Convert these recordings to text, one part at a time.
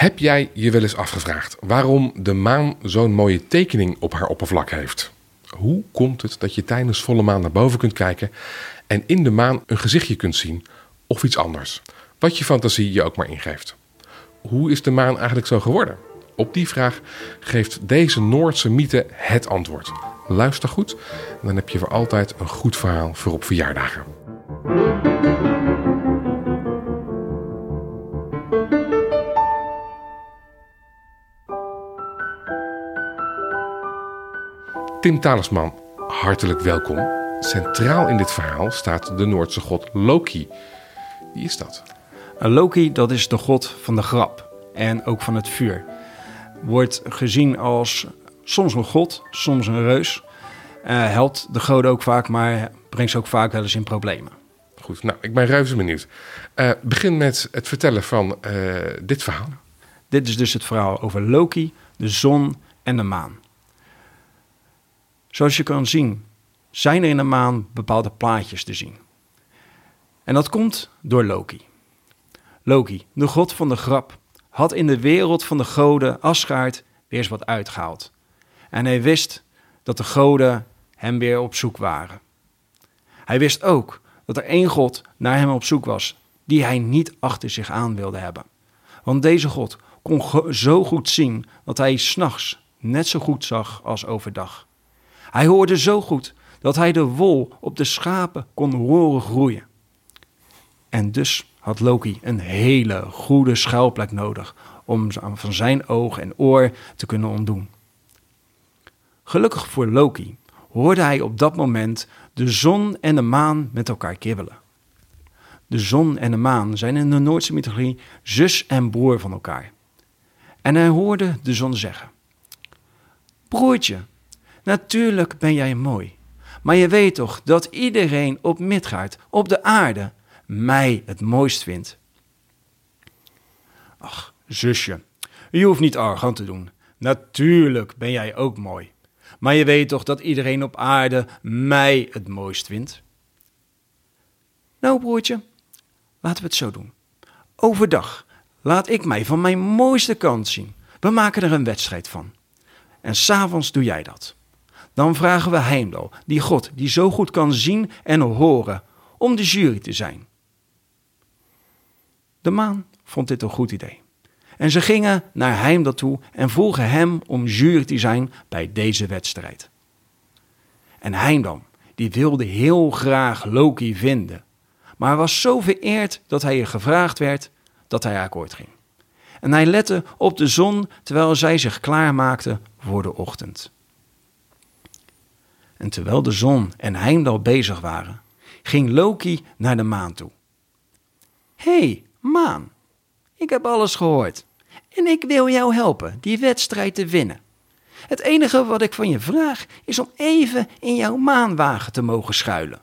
Heb jij je wel eens afgevraagd waarom de maan zo'n mooie tekening op haar oppervlak heeft? Hoe komt het dat je tijdens volle maan naar boven kunt kijken en in de maan een gezichtje kunt zien of iets anders? Wat je fantasie je ook maar ingeeft. Hoe is de maan eigenlijk zo geworden? Op die vraag geeft deze Noordse mythe het antwoord. Luister goed, dan heb je voor altijd een goed verhaal voor op verjaardagen. Tim Talisman, hartelijk welkom. Centraal in dit verhaal staat de Noordse god Loki. Wie is dat? Loki, dat is de god van de grap en ook van het vuur. Wordt gezien als soms een god, soms een reus. Uh, helpt de goden ook vaak, maar brengt ze ook vaak wel eens in problemen. Goed, nou, ik ben reuze benieuwd. Uh, begin met het vertellen van uh, dit verhaal. Dit is dus het verhaal over Loki, de zon en de maan. Zoals je kan zien, zijn er in de maan bepaalde plaatjes te zien. En dat komt door Loki. Loki, de god van de grap, had in de wereld van de goden Asgaard weer eens wat uitgehaald. En hij wist dat de goden hem weer op zoek waren. Hij wist ook dat er één god naar hem op zoek was, die hij niet achter zich aan wilde hebben. Want deze god kon zo goed zien dat hij s'nachts net zo goed zag als overdag. Hij hoorde zo goed dat hij de wol op de schapen kon horen groeien. En dus had Loki een hele goede schuilplek nodig om van zijn oog en oor te kunnen ontdoen. Gelukkig voor Loki hoorde hij op dat moment de zon en de maan met elkaar kibbelen. De zon en de maan zijn in de Noordse mythologie zus en broer van elkaar. En hij hoorde de zon zeggen: Broertje, natuurlijk ben jij mooi, maar je weet toch dat iedereen op Midgard, op de aarde, mij het mooist vindt. Ach, zusje, je hoeft niet arrogant te doen. Natuurlijk ben jij ook mooi. Maar je weet toch dat iedereen op aarde mij het mooist vindt? Nou, broertje, laten we het zo doen. Overdag laat ik mij van mijn mooiste kant zien. We maken er een wedstrijd van. En s'avonds doe jij dat. Dan vragen we Heimdall, die God die zo goed kan zien en horen, om de jury te zijn. De maan vond dit een goed idee. En ze gingen naar Heimdall toe en vroegen hem om jury te zijn bij deze wedstrijd. En Heimdall, die wilde heel graag Loki vinden, maar was zo vereerd dat hij er gevraagd werd dat hij akkoord ging. En hij lette op de zon terwijl zij zich klaarmaakte voor de ochtend. En terwijl de zon en Heimdall bezig waren, ging Loki naar de maan toe. Hé, hey, maan, ik heb alles gehoord. En ik wil jou helpen die wedstrijd te winnen. Het enige wat ik van je vraag is om even in jouw maanwagen te mogen schuilen.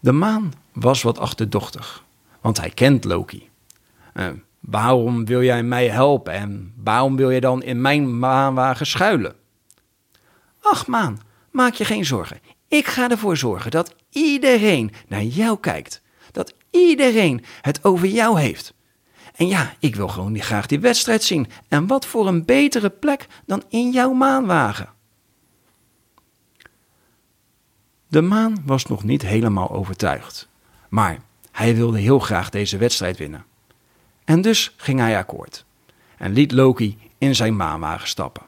De maan was wat achterdochtig, want hij kent Loki. Uh, waarom wil jij mij helpen en waarom wil je dan in mijn maanwagen schuilen? Ach maan, maak je geen zorgen. Ik ga ervoor zorgen dat iedereen naar jou kijkt. Dat iedereen het over jou heeft. En ja, ik wil gewoon graag die wedstrijd zien. En wat voor een betere plek dan in jouw maanwagen. De maan was nog niet helemaal overtuigd. Maar hij wilde heel graag deze wedstrijd winnen. En dus ging hij akkoord. En liet Loki in zijn maanwagen stappen.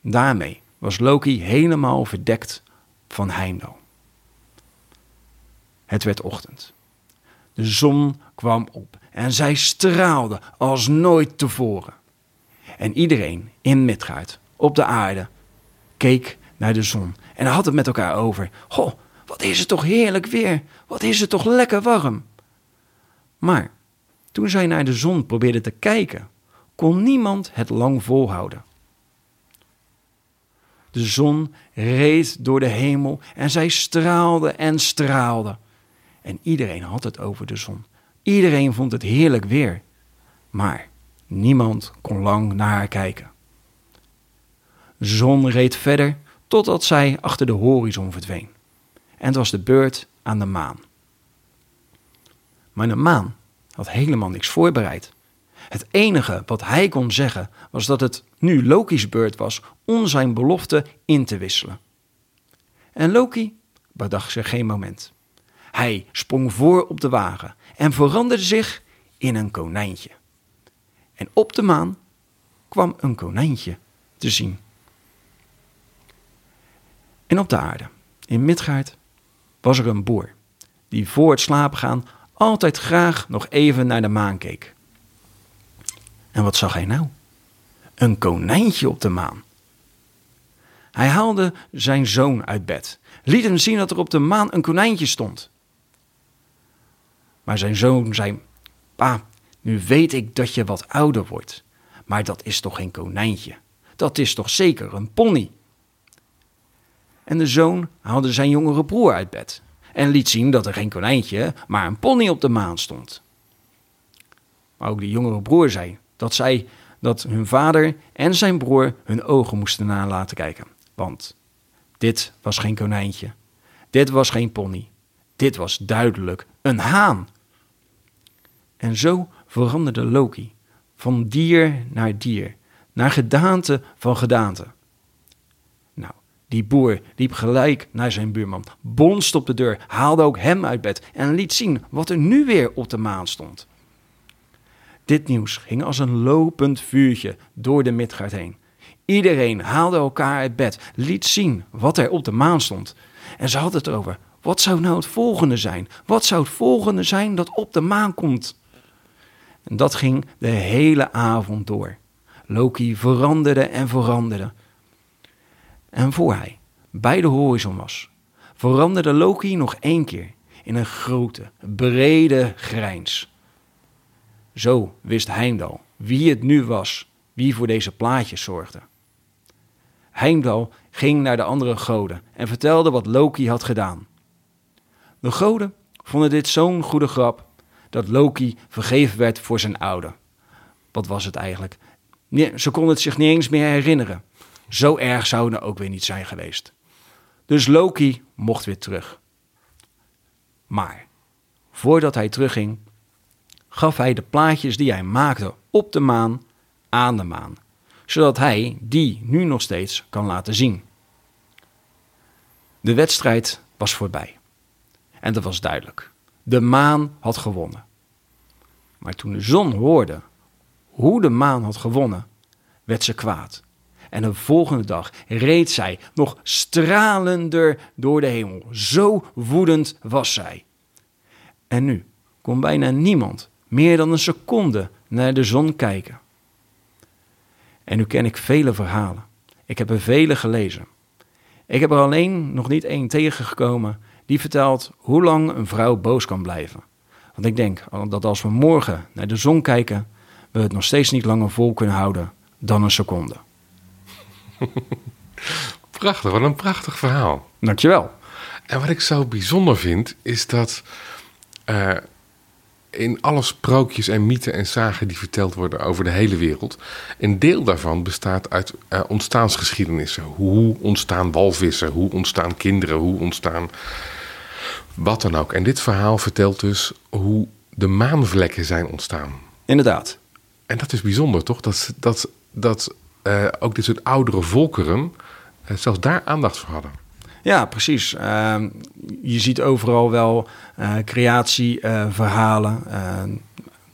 Daarmee was Loki helemaal verdekt van Heimdall. Het werd ochtend. De zon kwam op en zij straalde als nooit tevoren. En iedereen in Midgard, op de aarde, keek naar de zon en had het met elkaar over. Goh, wat is het toch heerlijk weer, wat is het toch lekker warm. Maar toen zij naar de zon probeerden te kijken, kon niemand het lang volhouden. De zon reed door de hemel en zij straalde en straalde. En iedereen had het over de zon. Iedereen vond het heerlijk weer. Maar niemand kon lang naar haar kijken. De zon reed verder totdat zij achter de horizon verdween. En het was de beurt aan de maan. Maar de maan had helemaal niks voorbereid. Het enige wat hij kon zeggen was dat het nu Loki's beurt was om zijn belofte in te wisselen. En Loki bedacht zich geen moment. Hij sprong voor op de wagen en veranderde zich in een konijntje. En op de maan kwam een konijntje te zien. En op de aarde, in Midgaard, was er een boer die voor het slapen gaan altijd graag nog even naar de maan keek. En wat zag hij nou? Een konijntje op de maan. Hij haalde zijn zoon uit bed, liet hem zien dat er op de maan een konijntje stond. Maar zijn zoon zei: Pa, nu weet ik dat je wat ouder wordt, maar dat is toch geen konijntje? Dat is toch zeker een pony? En de zoon haalde zijn jongere broer uit bed en liet zien dat er geen konijntje, maar een pony op de maan stond. Maar ook de jongere broer zei dat zij dat hun vader en zijn broer hun ogen moesten na laten kijken. Want dit was geen konijntje, dit was geen pony, dit was duidelijk een haan. En zo veranderde Loki van dier naar dier, naar gedaante van gedaante. Nou, die boer liep gelijk naar zijn buurman, bonst op de deur, haalde ook hem uit bed en liet zien wat er nu weer op de maan stond. Dit nieuws ging als een lopend vuurtje door de Midgard heen. Iedereen haalde elkaar uit bed, liet zien wat er op de maan stond. En ze hadden het over, wat zou nou het volgende zijn? Wat zou het volgende zijn dat op de maan komt? En dat ging de hele avond door. Loki veranderde en veranderde. En voor hij bij de horizon was, veranderde Loki nog één keer in een grote, brede grijns. Zo wist Heimdall wie het nu was, wie voor deze plaatjes zorgde. Heimdall ging naar de andere goden en vertelde wat Loki had gedaan. De goden vonden dit zo'n goede grap dat Loki vergeven werd voor zijn oude. Wat was het eigenlijk? Nee, ze konden het zich niet eens meer herinneren. Zo erg zou het ook weer niet zijn geweest. Dus Loki mocht weer terug. Maar voordat hij terugging, gaf hij de plaatjes die hij maakte op de maan aan de maan, zodat hij die nu nog steeds kan laten zien. De wedstrijd was voorbij. En dat was duidelijk. De maan had gewonnen. Maar toen de zon hoorde hoe de maan had gewonnen, werd ze kwaad. En de volgende dag reed zij nog stralender door de hemel. Zo woedend was zij. En nu kon bijna niemand meer dan een seconde naar de zon kijken. En nu ken ik vele verhalen. Ik heb er vele gelezen. Ik heb er alleen nog niet één tegengekomen die vertelt hoe lang een vrouw boos kan blijven. Want ik denk dat als we morgen naar de zon kijken, we het nog steeds niet langer vol kunnen houden dan een seconde. Prachtig, wat een prachtig verhaal. Dankjewel. En wat ik zo bijzonder vind, is dat uh, in alle sprookjes en mythen en zagen die verteld worden over de hele wereld, een deel daarvan bestaat uit uh, ontstaansgeschiedenissen. Hoe ontstaan walvissen, hoe ontstaan kinderen, hoe ontstaan wat dan ook. En dit verhaal vertelt dus hoe de maanvlekken zijn ontstaan. Inderdaad. En dat is bijzonder, toch? Dat, dat, dat uh, ook dit soort oudere volkeren uh, zelfs daar aandacht voor hadden. Ja, precies. Uh, je ziet overal wel uh, creatieverhalen.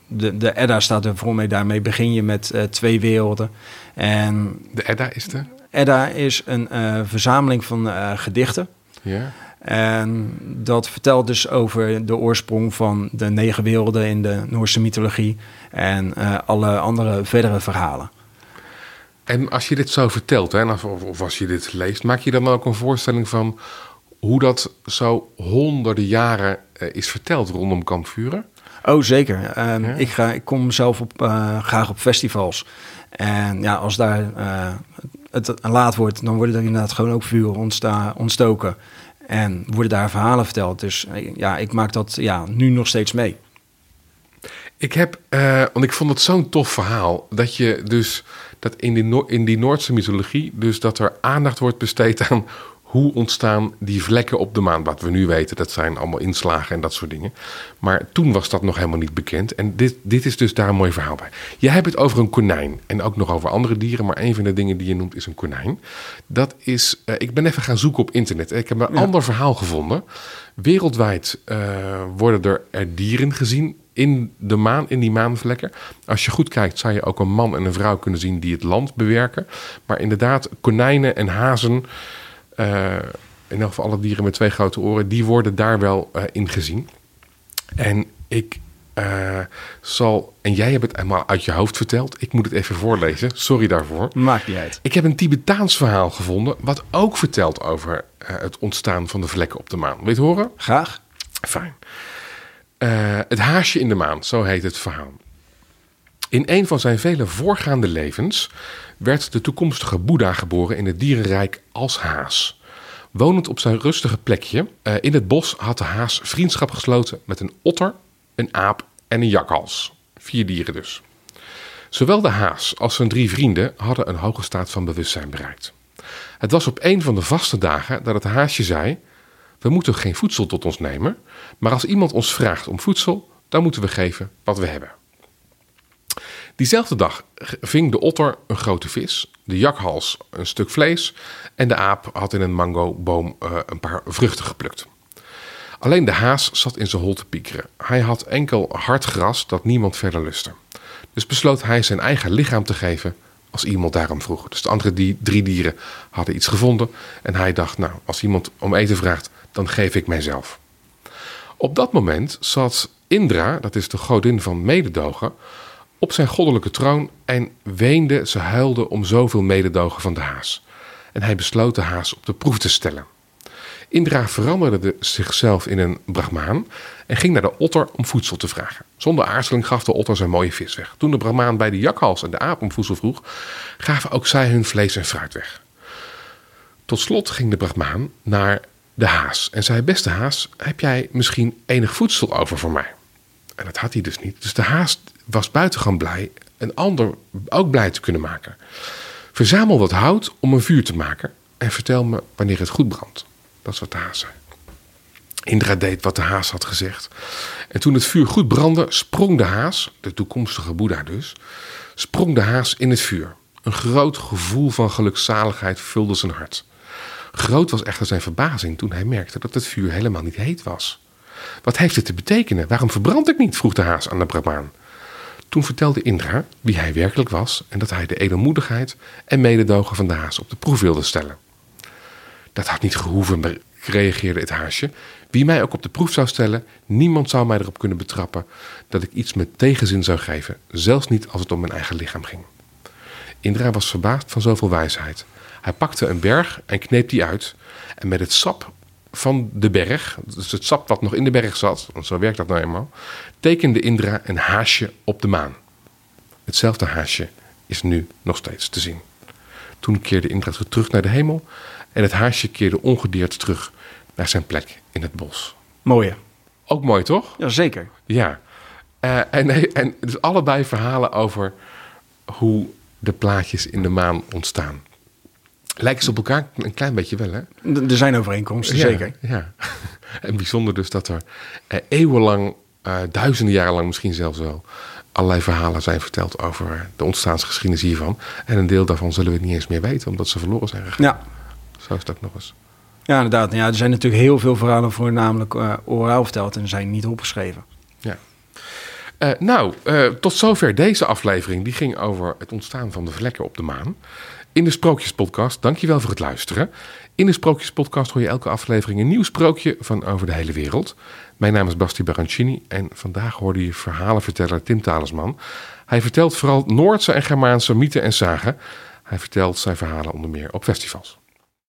de, de Edda staat er voor mij. Daarmee begin je met twee werelden. En de Edda is de? Edda is een verzameling van gedichten. Ja. En dat vertelt dus over de oorsprong van de negen werelden in de Noorse mythologie en uh, alle andere verdere verhalen. En als je dit zo vertelt, hè, of, of als je dit leest, maak je dan ook een voorstelling van hoe dat zo honderden jaren uh, is verteld rondom kampvuren? Oh, zeker. Uh, ja. ik, ga, ik kom zelf op, uh, graag op festivals. En ja, als daar het laat wordt, dan worden er inderdaad gewoon ook vuren ontstaan, ontstoken. En worden daar verhalen verteld. Dus ja, ik maak dat ja, nu nog steeds mee. Ik heb, uh, want ik vond het zo'n tof verhaal. Dat je dus, dat in die, in die Noordse mythologie, dus dat er aandacht wordt besteed aan hoe ontstaan die vlekken op de maan? Wat we nu weten, dat zijn allemaal inslagen en dat soort dingen. Maar toen was dat nog helemaal niet bekend. En dit, dit is dus daar een mooi verhaal bij. Jij hebt het over een konijn en ook nog over andere dieren. Maar een van de dingen die je noemt is een konijn. Dat is, eh, ik ben even gaan zoeken op internet. Ik heb een ander verhaal gevonden. Wereldwijd eh, worden er dieren gezien in de maan, in die maanvlekken. Als je goed kijkt, zou je ook een man en een vrouw kunnen zien die het land bewerken. Maar inderdaad, konijnen en hazen, uh, in elk geval alle dieren met twee grote oren, die worden daar wel uh, in gezien. En ik uh, zal, en jij hebt het helemaal uit je hoofd verteld. Ik moet het even voorlezen. Sorry daarvoor. Maakt niet uit. Ik heb een Tibetaans verhaal gevonden. wat ook vertelt over uh, het ontstaan van de vlekken op de maan. Wil je het horen? Graag. Fijn. Uh, het haasje in de maan, zo heet het verhaal. In een van zijn vele voorgaande levens werd de toekomstige Boeddha geboren in het dierenrijk als haas. Wonend op zijn rustige plekje uh, in het bos had de haas vriendschap gesloten met een otter, een aap en een jakhals. Vier dieren dus. Zowel de haas als zijn drie vrienden hadden een hoge staat van bewustzijn bereikt. Het was op een van de vaste dagen dat het haasje zei: We moeten geen voedsel tot ons nemen, maar als iemand ons vraagt om voedsel, dan moeten we geven wat we hebben. Diezelfde dag ving de otter een grote vis, de jakhals een stuk vlees en de aap had in een mangoboom uh, een paar vruchten geplukt. Alleen de haas zat in zijn hol te piekeren. Hij had enkel hard gras dat niemand verder lustte. Dus besloot hij zijn eigen lichaam te geven als iemand daarom vroeg. Dus de andere drie dieren hadden iets gevonden en hij dacht, nou, als iemand om eten vraagt, dan geef ik mijzelf. Op dat moment zat Indra, dat is de godin van mededogen, op zijn goddelijke troon en weende, ze huilde om zoveel mededogen van de haas. En hij besloot de haas op de proef te stellen. Indra veranderde zichzelf in een brahmaan en ging naar de otter om voedsel te vragen. Zonder aarzeling gaf de otter zijn mooie vis weg. Toen de brahmaan bij de jakhals en de aap om voedsel vroeg, gaven ook zij hun vlees en fruit weg. Tot slot ging de brahmaan naar de haas en zei: Beste haas, heb jij misschien enig voedsel over voor mij? En dat had hij dus niet. Dus de haas was buitengewoon blij een ander ook blij te kunnen maken. Verzamel wat hout om een vuur te maken en vertel me wanneer het goed brandt. Dat is wat de haas zei. Indra deed wat de haas had gezegd. En toen het vuur goed brandde, sprong de haas, de toekomstige Boeddha dus, sprong de haas in het vuur. Een groot gevoel van gelukzaligheid vulde zijn hart. Groot was echter zijn verbazing toen hij merkte dat het vuur helemaal niet heet was. Wat heeft het te betekenen? Waarom verbrand ik niet? vroeg de haas aan de Brahmaan. Toen vertelde Indra wie hij werkelijk was en dat hij de edelmoedigheid en mededogen van de haas op de proef wilde stellen. Dat had niet gehoeven, reageerde het haasje. Wie mij ook op de proef zou stellen, niemand zou mij erop kunnen betrappen dat ik iets met tegenzin zou geven, zelfs niet als het om mijn eigen lichaam ging. Indra was verbaasd van zoveel wijsheid. Hij pakte een berg en kneep die uit en met het sap van de berg, dus het sap wat nog in de berg zat, want zo werkt dat nou eenmaal, tekende Indra een haasje op de maan. Hetzelfde haasje is nu nog steeds te zien. Toen keerde Indra terug naar de hemel en het haasje keerde ongedeerd terug naar zijn plek in het bos. Mooie. Ook mooi, toch? Jazeker. Ja. Uh, en, en dus allebei verhalen over hoe de plaatjes in de maan ontstaan. Lijken ze op elkaar een klein beetje wel, hè? Er zijn overeenkomsten, ja, zeker. Ja. En bijzonder dus dat er uh, eeuwenlang, uh, duizenden jaren lang misschien zelfs wel, allerlei verhalen zijn verteld over de ontstaansgeschiedenis hiervan. En een deel daarvan zullen we niet eens meer weten, omdat ze verloren zijn gegaan. Ja. Zo is dat nog eens. Ja, inderdaad. Ja, er zijn natuurlijk heel veel verhalen voornamelijk uh, oraal verteld en zijn niet opgeschreven. Ja. Uh, nou, uh, tot zover deze aflevering. Die ging over het ontstaan van de vlekken op de maan. In de Sprookjespodcast, dankjewel voor het luisteren. In de Sprookjespodcast hoor je elke aflevering een nieuw sprookje van over de hele wereld. Mijn naam is Basti Barancini en vandaag hoorde je verhalenverteller Tim Talisman. Hij vertelt vooral Noordse en Germaanse mythen en zagen. Hij vertelt zijn verhalen onder meer op festivals.